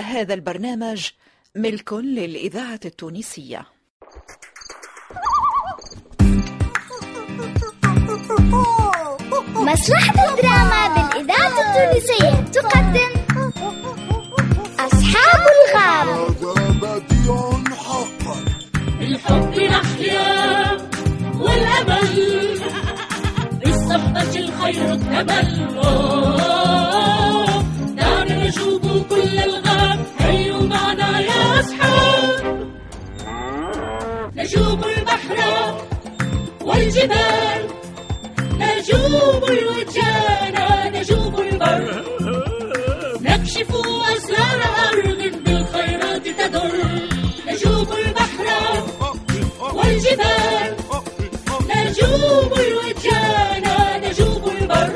هذا البرنامج ملك للإذاعة التونسية. مسرحة الدراما بالإذاعة التونسية تقدم أصحاب الغاب هذا بديع حقا بالحب نحيا والأمل بالصحبة الخير اكتمل أوه، دعنا نشوف كل الغاب هيوا معنا يا أصحاب. نجوب البحر والجبال نجوب الوجان نجوب البر. نكشف أسرار أرض بالخيرات تدر. نجوب البحر والجبال نجوب الوجان نجوب البر.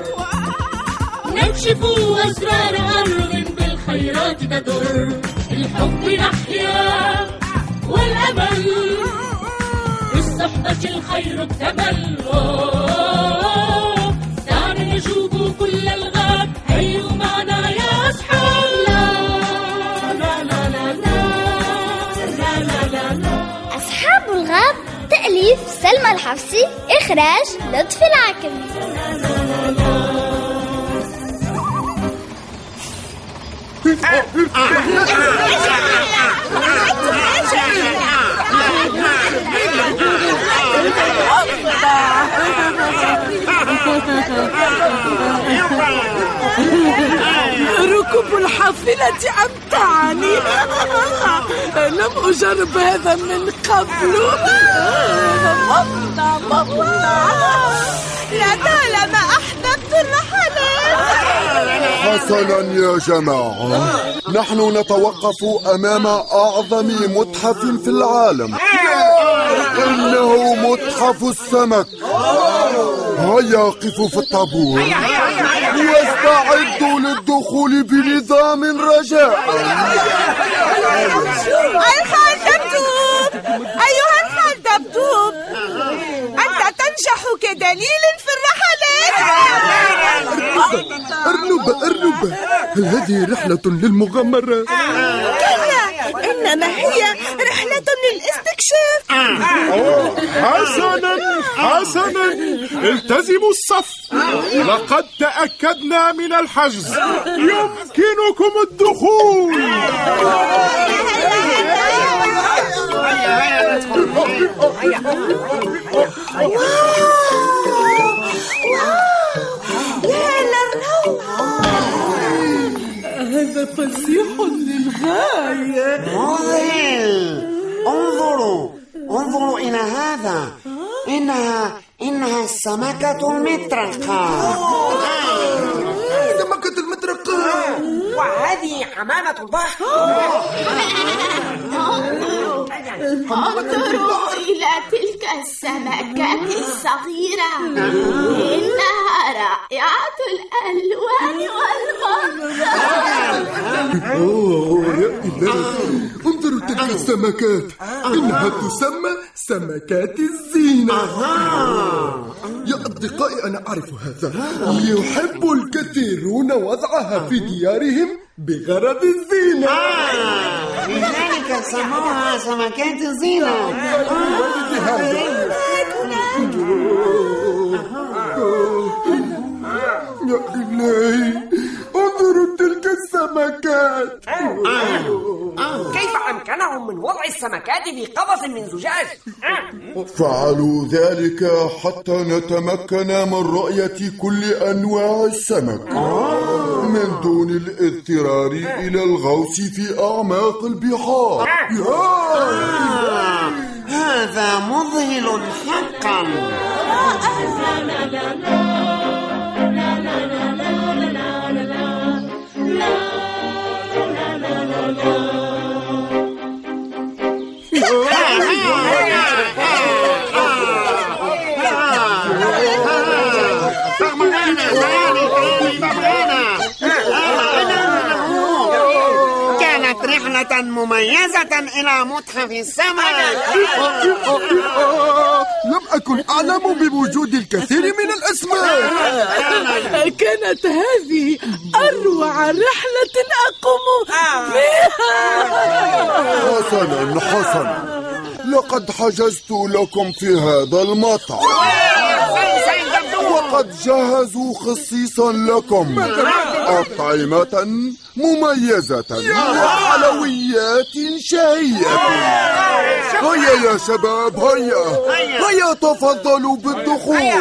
نكشف أسرار أرض الخيرات تدور الحب نحيا والأمل بالصحبة الخير اكتمل دعنا نجوب كل الغاب هيوا معنا يا أصحاب لا لا لا لا لا لا لا لا, لا. أصحاب الغاب تأليف سلمى الحفصي إخراج لطفي العكمي لا لا لا لا ركوب الحافلة أمتعني لم أجرب هذا من قبل. ممتع ممتع يا طالما أحببت الرحلات حسنا يا جماعة. نحن نتوقف أمام أعظم متحف في العالم. إنه متحف السمك. هيا قفوا في الطابور. واستعدوا للدخول بنظام رجاء. الخندبتوب أيها الخندبتوب أنت تنجح كدليل في الرحلات أرنبة أرنبة هل هذه رحلة للمغامرة؟ كلا إنما هي رحلة للاستكشاف. حسنا حسنا. التزموا الصف. لقد تأكدنا من الحجز. يمكنكم الدخول. يا مذهل انظروا انظروا إلى هذا. إنها إنها السمكة المطرقة. سمكة المطرقة. وهذه حمامة البحر. انظروا إلى تلك السمكة الصغيرة. إنها رائعة الألوان إلهي انظروا تلك السمكات. إنها تسمى سمكات الزينة. يا أصدقائي أنا أعرف هذا. يحب الكثيرون وضعها في ديارهم بغرض الزينة. لذلك سموها سمكات الزينة. يا إلهي. انظروا السمكات. كيف أمكنهم من وضع السمكات في قفص من زجاج؟ فعلوا ذلك حتى نتمكن من رؤية كل أنواع السمك. من دون الاضطرار إلى الغوص في أعماق البحار. هذا مذهل حقا. مميزة إلى متحف السمك لم أكن أعلم بوجود الكثير من الأسماك كانت هذه أروع رحلة أقوم بها. حسنا حسنا. لقد حجزت لكم في هذا المطعم وقد جهزوا خصيصا لكم. أطعمة مميزة وحلويات شهية. هيا يا شباب هيا. هيا تفضلوا بالدخول. هيا.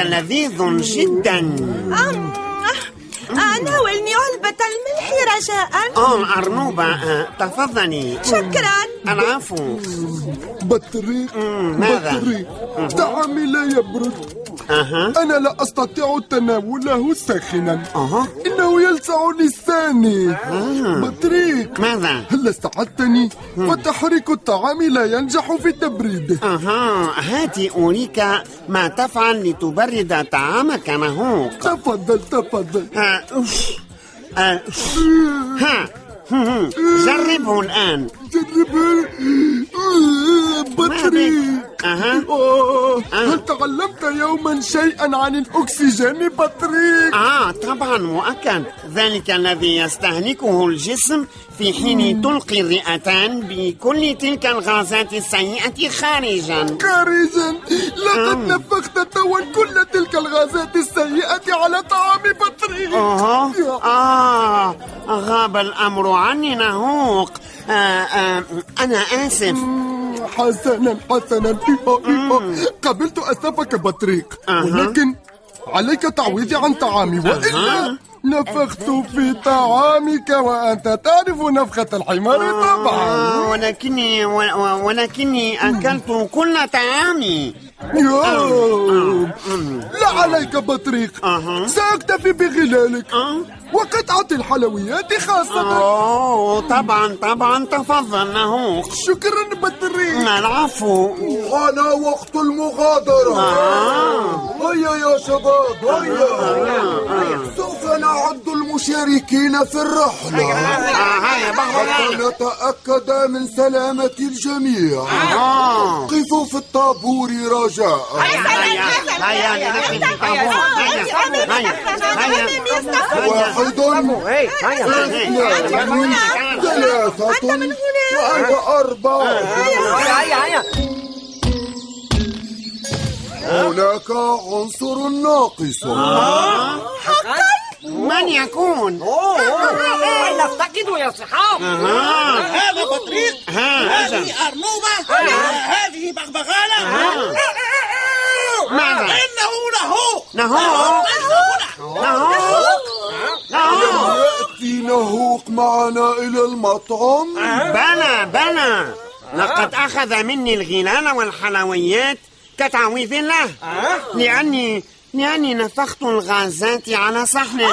هذا لذيذ جدا. ناولني علبة الملح رجاء. آه أرنوبة آه، تفضلي. شكرا. العفو. بطريق ماذا؟ بطريق. طعامي لا يبرد أها. أنا لا أستطيع تناوله ساخنا. أها. إنه يلسع لساني. بطريق ماذا؟ هل استعدتني؟ فتحريك الطعام لا ينجح في تبريده أها. هاتي أريك ما تفعل لتبرد طعامك نهوك تفضل تفضل. آه،. آه،. ها. جربه الآن. جرب بطريق أها. آه، هل تعلمت يوما شيئا عن الأكسجين بطريق؟ آه طبعا مؤكد. ذلك الذي يستهلكه الجسم في حين تلقي الرئتان بكل تلك الغازات السيئة خارجا. خارجا. لقد نفخت توا كل تلك الغازات السيئة على طعام بطريق. أوه. آه. غاب الأمر عني نهوق. آه آه أنا آسف. حسنا حسنا قبلت أسفك بطريق. ولكن عليك تعويضي عن طعامي. وإلا نفخت في طعامك وأنت تعرف نفخة الحمار طبعا. آه ولكني و- و- ولكني أكلت كل طعامي. يوه. لا عليك بطريق. سأكتفي بغلالك. آه. وقطعة الحلويات خاصة أوه طبعا طبعا تفضل نهوق شكرا بطريق العفو حان وقت المغادرة هيا يا شباب هيا سوف نعد المشاركين في الرحلة آه هيا حتى نتأكد من سلامة الجميع آه قفوا في الطابور رجاء هيا هيا الطابور هيا هيا هيا اثنان ثلاثة وأنت أربعة هناك عنصر ناقص من يكون؟ نفتقد يا صحاب هذا بطريق هذه أرنوبة هذه بغبغانة ماذا؟ إنه له نهوق المطعم بلى بلى. لقد أخذ مني الغلال والحلويات كتعويذ له. لأني لأني نفخت الغازات على صحنه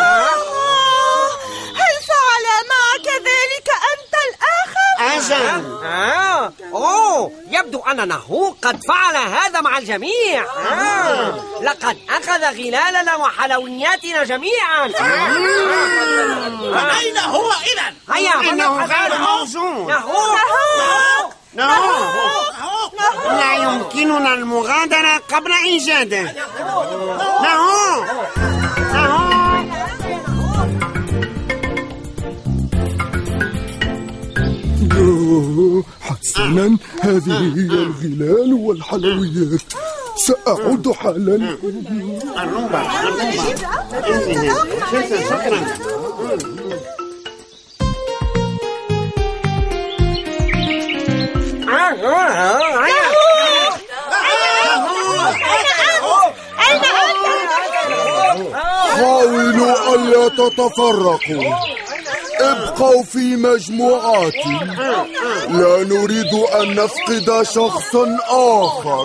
هل فعل معك ذلك أنت أجل آه. أوه يبدو أن نهو قد فعل هذا مع الجميع. آه. لقد أخذ غلالنا وحلوياتنا جميعا. أين هو إذا؟ هيا إنه غير موجود نهو نهوق لا يمكننا المغادرة قبل إيجاده. نهوق حسنا هذه هي الغلال والحلويات سأعود حالا الروبة شكرا حاولوا ألا تتفرقوا ابقوا في مجموعات لا نريد أن نفقد شخصا آخر.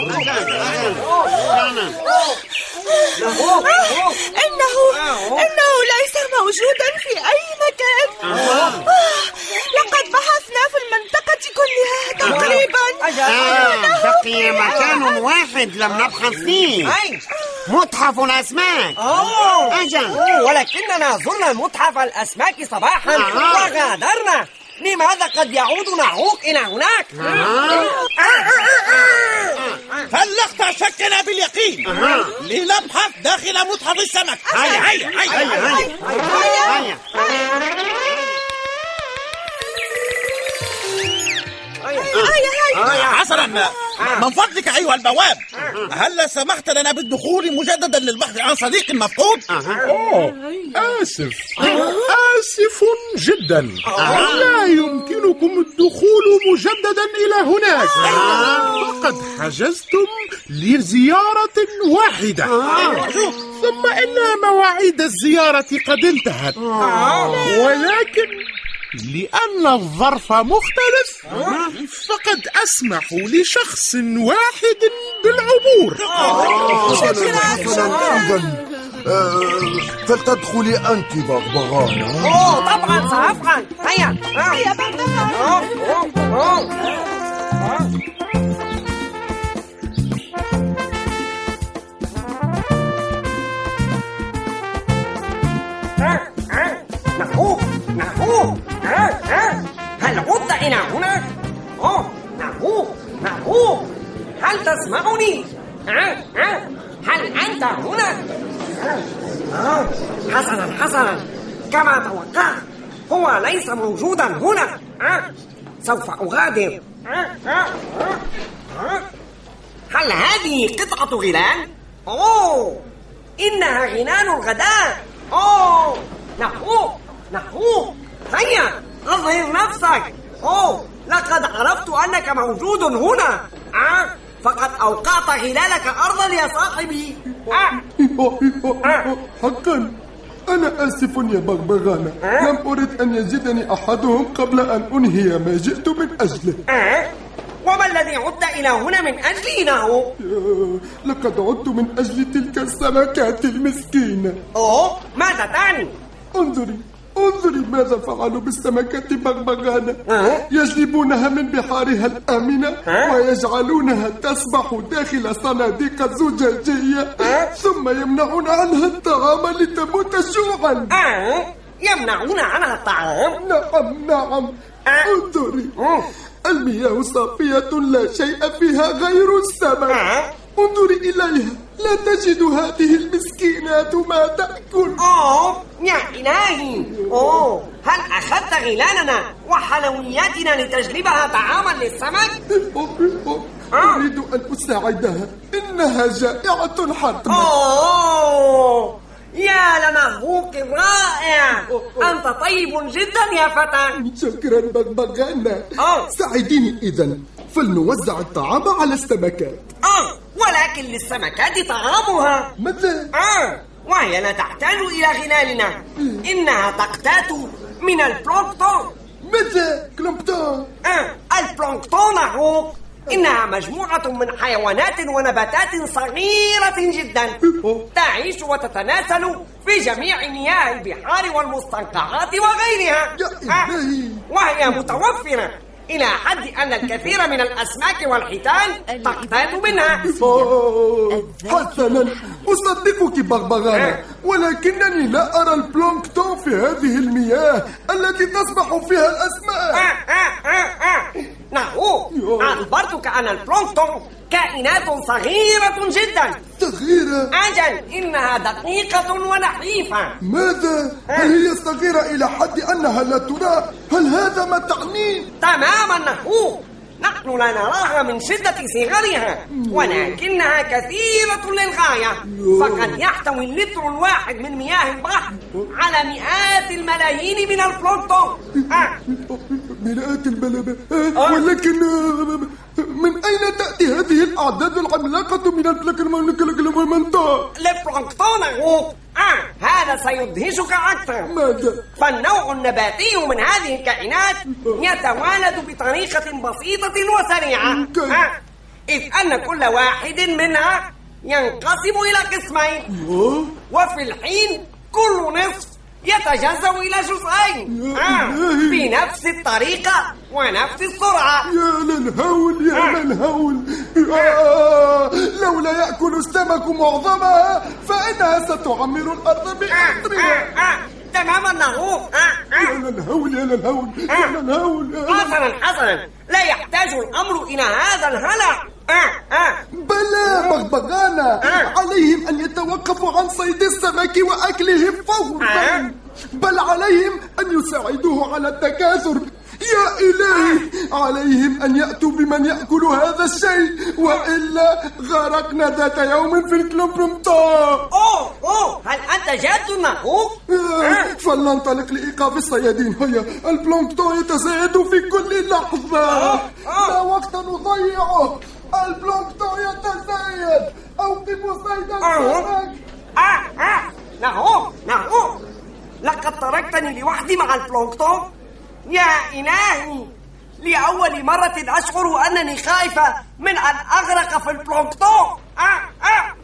إنه إنه ليس موجودا في أي مكان. لقد بحثنا في المنطقة كلها تقريبا. بقي مكان واحد لم نبحث فيه. متحف الأسماك. أوه. أجل. أوه، ولكننا زرنا متحف الأسماك صباحا. آه. وغادرنا. لماذا قد يعود نعوق إلى هناك؟ فلقت شكنا باليقين. لنبحث داخل متحف السمك. هيا هيا هيا هيا هيا. حسنا من فضلك أيها البواب. هل سمحت لنا بالدخول مجددا للبحث عن صديق مفقود؟ أوه آسف. آسف جدا. لا يمكنكم الدخول مجددا إلى هناك. فقد حجزتم لزيارة واحدة. ثم إن مواعيد الزيارة قد انتهت. ولكن لأن الظرف مختلف. فقد أسمح لشخص واحد بالعبور. إذا آه، فلتدخلي أنت بغبغانة. أوه طبعا سأفعل هيا. هيا هل عدت إلى هنا؟ أوه نحوه نحوه هل تسمعني؟ هل أنت هنا؟ آه، حسنا حسنا. كما توقعت هو ليس موجودا هنا. سوف أغادر. هل هذه قطعة غلال؟ أوه إنها غلال الغداء. أوه نحوه نحوه هيا. أظهر نفسك. أوه لقد عرفت أنك موجود هنا. آه فقد أوقعت غلالك أرضا يا صاحبي. آه حقا أنا آسف يا بغبغانة. لم أرد أن يجدني أحدهم قبل أن أنهي ما جئت من أجله. آه وما الذي عدت إلى هنا من أجله نهو؟ آه، لقد عدت من أجل تلك السمكات المسكينة. أوه ماذا تعني؟ انظري انظري ماذا فعلوا بالسمكة بغبغانة؟ يجلبونها من بحارها الآمنة؟ ويجعلونها تسبح داخل صناديق زجاجية؟ ثم يمنعون عنها الطعام لتموت جوعا يمنعون عنها الطعام؟ نعم نعم؟ انظري. المياه صافية لا شيء فيها غير السمك؟ انظري إليها لا تجد هذه المسكينات ما تأكل. أوه يا إلهي. أوه هل أخذت غلالنا وحلوياتنا لتجلبها طعاما للسمك؟ أريد أن أساعدها إنها جائعة حتما. أوه. يا لنهوك رائع. أنت طيب جدا يا فتى. شكرا بغبغانا. ساعديني إذا. فلنوزع الطعام على السمكات. آه ولكن للسمكات طعامها. ماذا؟ آه وهي لا تحتاج إلى غلالنا إنها تقتات من البلونكتون. ماذا؟ كلومبتون آه البلونكتون هو إنها مجموعة من حيوانات ونباتات صغيرة جدا تعيش وتتناسل في جميع مياه البحار والمستنقعات وغيرها آه،. وهي متوفرة إلى حد أن الكثير من الأسماك والحيتان تقتات منها. أوه، حسنا. أصدقك بغبغانا ولكنني لا أرى البلونكتون في هذه المياه التي تصبح فيها الأسماك آه، آه. نحو أخبرتك أن البلونكتون كائنات صغيرة جدا. صغيرة؟ أجل إنها دقيقة ونحيفة. ماذا؟ هل هي صغيرة إلى حد أنها لا ترى؟ هل هذا ما تعنيه؟ تماما نحو. نحن لا نراها من شدة صغرها ولكنها كثيرة للغاية. فقد يحتوي اللتر الواحد من مياه البحر على مئات الملايين من البلونكتون آه. مئات الملابة ولكن آه، من أين تأتي هذه الأعداد العملاقة من؟ البلونكتون هو آه هذا سيدهشك أكثر ماذا؟ فالنوع النباتي من هذه الكائنات يتوالد بطريقة بسيطة وسريعة؟ آه، إذ أن كل واحد منها ينقسم إلى قسمين وفي الحين كل نصف يتجزأ إلى جزئين. آه، بنفس الطريقة ونفس السرعة. يا للهول يا للهول. آه لولا يأكل السمك معظمها فإنها ستعمر الأرض بأسرها. آه، تماما نهو يا للهول يا للهول يا للهول. حسنا حسنا. لا يحتاج الأمر إلى هذا الهلع. آه، آه. بلى بغبغانا. عليهم أن يتوقفوا عن صيد السمك وأكله فورا. بل عليهم أن يساعدوه على التكاثر. يا إلهي عليهم أن يأتوا بمن يأكل هذا الشيء. وإلا غرقنا ذات يوم في الكلوبرومتا أوه أوه هل أنت جاد نهو؟ آه، فلننطلق لإيقاف الصيادين. هيا البلونكتون يتزايد في كل لحظة. لا وقت نضيعه. البلونكتون يتزايد أوقفوا صيد السمك. آه آه. نهو نهو. لقد تركتني لوحدي مع البلونكتون يا إلهي. لأول مرة أشعر أنني خائفة من أن أغرق في البلونكتون آه آه.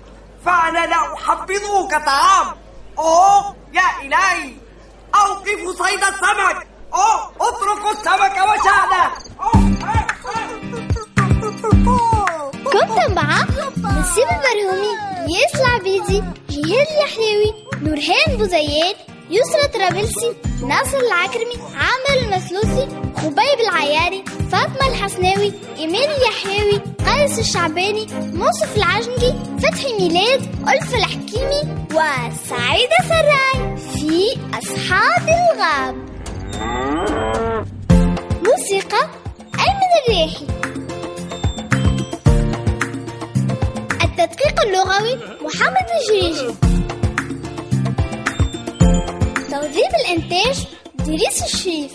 فأنا لا أحبذه كطعام أوه يا إلهي. أوقفوا صيد السمك. أوه اتركوا السمك وشأنه أوه آه. كنت مع نسيب البرهومي ياس العبيدي جهاد اليحيوي نورهان بوزيات يسرى طرابلسي ناصر العكرمي عامر المسلوسي خبيب العياري فاطمة الحسناوي إيمان اليحيوي قيس الشعباني موصف العجنجي فتحي ميلاد ألف الحكيمي وسعيدة سراي في أصحاب الغاب موسيقى أيمن الريحي التدقيق اللغوي محمد الجريجي. توظيف الإنتاج دريس الشريف.